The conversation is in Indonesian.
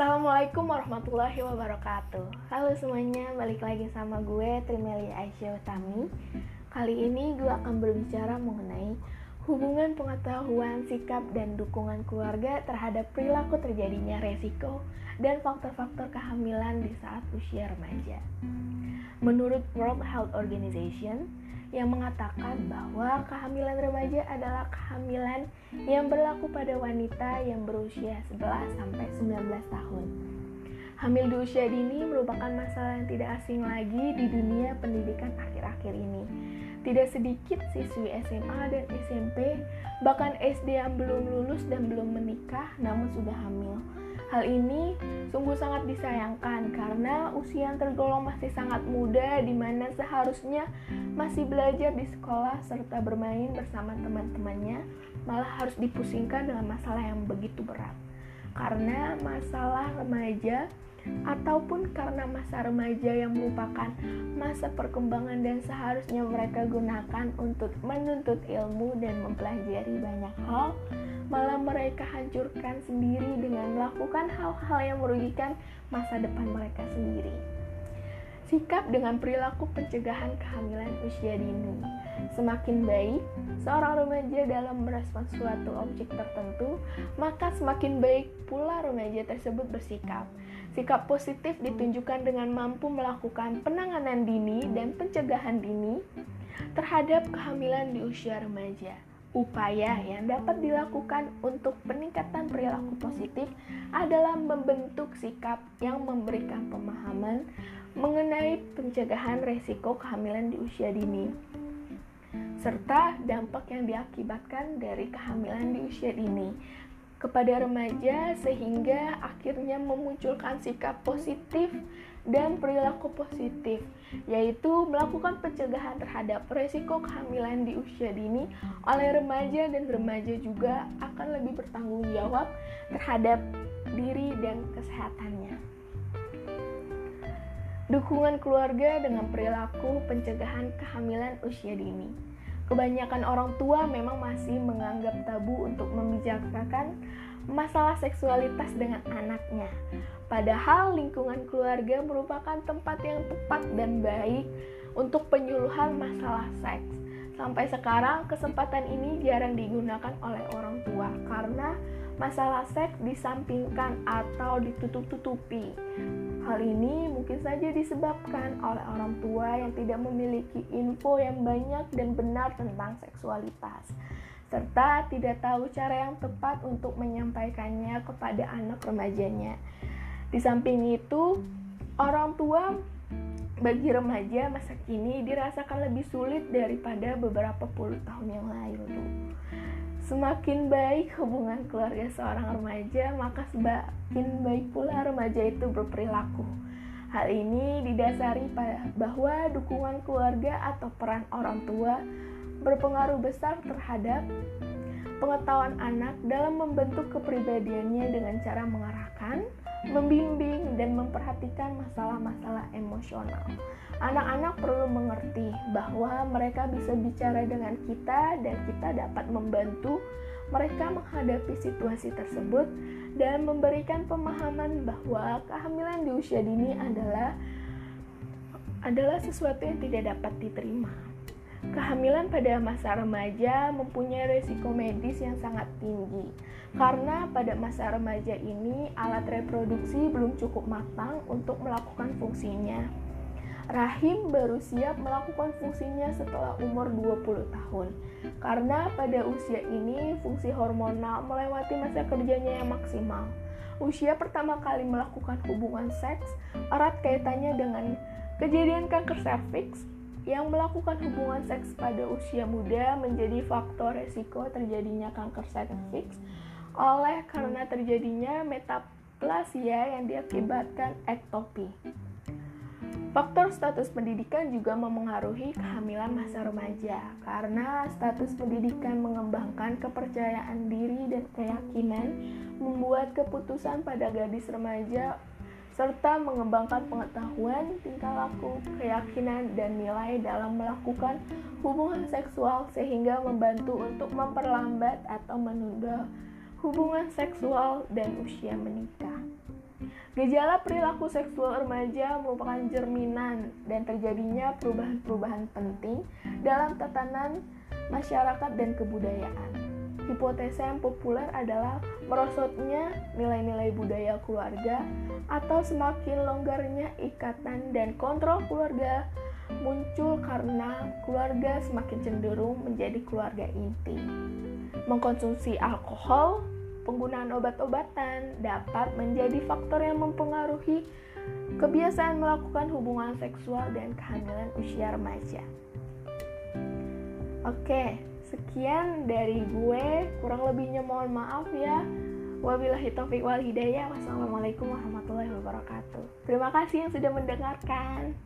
Assalamualaikum warahmatullahi wabarakatuh Halo semuanya, balik lagi sama gue Trimelia Aisyah Utami Kali ini gue akan berbicara mengenai hubungan pengetahuan, sikap, dan dukungan keluarga terhadap perilaku terjadinya resiko dan faktor-faktor kehamilan di saat usia remaja. Menurut World Health Organization, yang mengatakan bahwa kehamilan remaja adalah kehamilan yang berlaku pada wanita yang berusia 11 sampai 19 tahun. Hamil di usia dini merupakan masalah yang tidak asing lagi di dunia pendidikan akhir-akhir ini. Tidak sedikit siswi SMA dan SMP, bahkan SD yang belum lulus dan belum menikah namun sudah hamil Hal ini sungguh sangat disayangkan karena usia yang tergolong masih sangat muda di mana seharusnya masih belajar di sekolah serta bermain bersama teman-temannya malah harus dipusingkan dengan masalah yang begitu berat. Karena masalah remaja ataupun karena masa remaja yang merupakan masa perkembangan dan seharusnya mereka gunakan untuk menuntut ilmu dan mempelajari banyak hal malah mereka hancurkan sendiri dengan melakukan hal-hal yang merugikan masa depan mereka sendiri. Sikap dengan perilaku pencegahan kehamilan usia dini semakin baik seorang remaja dalam merespon suatu objek tertentu, maka semakin baik pula remaja tersebut bersikap. Sikap positif ditunjukkan dengan mampu melakukan penanganan dini dan pencegahan dini terhadap kehamilan di usia remaja. Upaya yang dapat dilakukan untuk peningkatan perilaku positif adalah membentuk sikap yang memberikan pemahaman mengenai pencegahan resiko kehamilan di usia dini, serta dampak yang diakibatkan dari kehamilan di usia dini kepada remaja, sehingga akhirnya memunculkan sikap positif dan perilaku positif, yaitu melakukan pencegahan terhadap resiko kehamilan di usia dini oleh remaja dan remaja juga akan lebih bertanggung jawab terhadap diri dan kesehatannya. Dukungan keluarga dengan perilaku pencegahan kehamilan usia dini. Kebanyakan orang tua memang masih menganggap tabu untuk membicarakan masalah seksualitas dengan anaknya. Padahal lingkungan keluarga merupakan tempat yang tepat dan baik untuk penyuluhan masalah seks. Sampai sekarang kesempatan ini jarang digunakan oleh orang tua karena masalah seks disampingkan atau ditutup-tutupi. Hal ini mungkin saja disebabkan oleh orang tua yang tidak memiliki info yang banyak dan benar tentang seksualitas serta tidak tahu cara yang tepat untuk menyampaikannya kepada anak remajanya. Di samping itu, orang tua bagi remaja masa kini dirasakan lebih sulit daripada beberapa puluh tahun yang lalu. Semakin baik hubungan keluarga seorang remaja, maka semakin baik pula remaja itu berperilaku. Hal ini didasari bahwa dukungan keluarga atau peran orang tua berpengaruh besar terhadap pengetahuan anak dalam membentuk kepribadiannya dengan cara mengarahkan, membimbing, dan memperhatikan masalah-masalah emosional. Anak-anak perlu mengerti bahwa mereka bisa bicara dengan kita dan kita dapat membantu mereka menghadapi situasi tersebut dan memberikan pemahaman bahwa kehamilan di usia dini adalah adalah sesuatu yang tidak dapat diterima. Kehamilan pada masa remaja mempunyai risiko medis yang sangat tinggi karena pada masa remaja ini alat reproduksi belum cukup matang untuk melakukan fungsinya. Rahim baru siap melakukan fungsinya setelah umur 20 tahun. Karena pada usia ini fungsi hormonal melewati masa kerjanya yang maksimal. Usia pertama kali melakukan hubungan seks erat kaitannya dengan kejadian kanker serviks yang melakukan hubungan seks pada usia muda menjadi faktor resiko terjadinya kanker serviks oleh karena terjadinya metaplasia yang diakibatkan ektopi. Faktor status pendidikan juga memengaruhi kehamilan masa remaja karena status pendidikan mengembangkan kepercayaan diri dan keyakinan membuat keputusan pada gadis remaja serta mengembangkan pengetahuan, tingkah laku, keyakinan, dan nilai dalam melakukan hubungan seksual sehingga membantu untuk memperlambat atau menunda hubungan seksual dan usia menikah. Gejala perilaku seksual remaja merupakan cerminan dan terjadinya perubahan-perubahan penting dalam tatanan masyarakat dan kebudayaan. Hipotesa yang populer adalah merosotnya nilai-nilai budaya keluarga atau semakin longgarnya ikatan dan kontrol keluarga muncul karena keluarga semakin cenderung menjadi keluarga inti. Mengkonsumsi alkohol, penggunaan obat-obatan dapat menjadi faktor yang mempengaruhi kebiasaan melakukan hubungan seksual dan kehamilan usia remaja. Oke, sekian dari gue. Kurang lebihnya mohon maaf ya. Wabillahi taufiq wal hidayah. Wassalamualaikum warahmatullahi wabarakatuh. Terima kasih yang sudah mendengarkan.